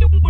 you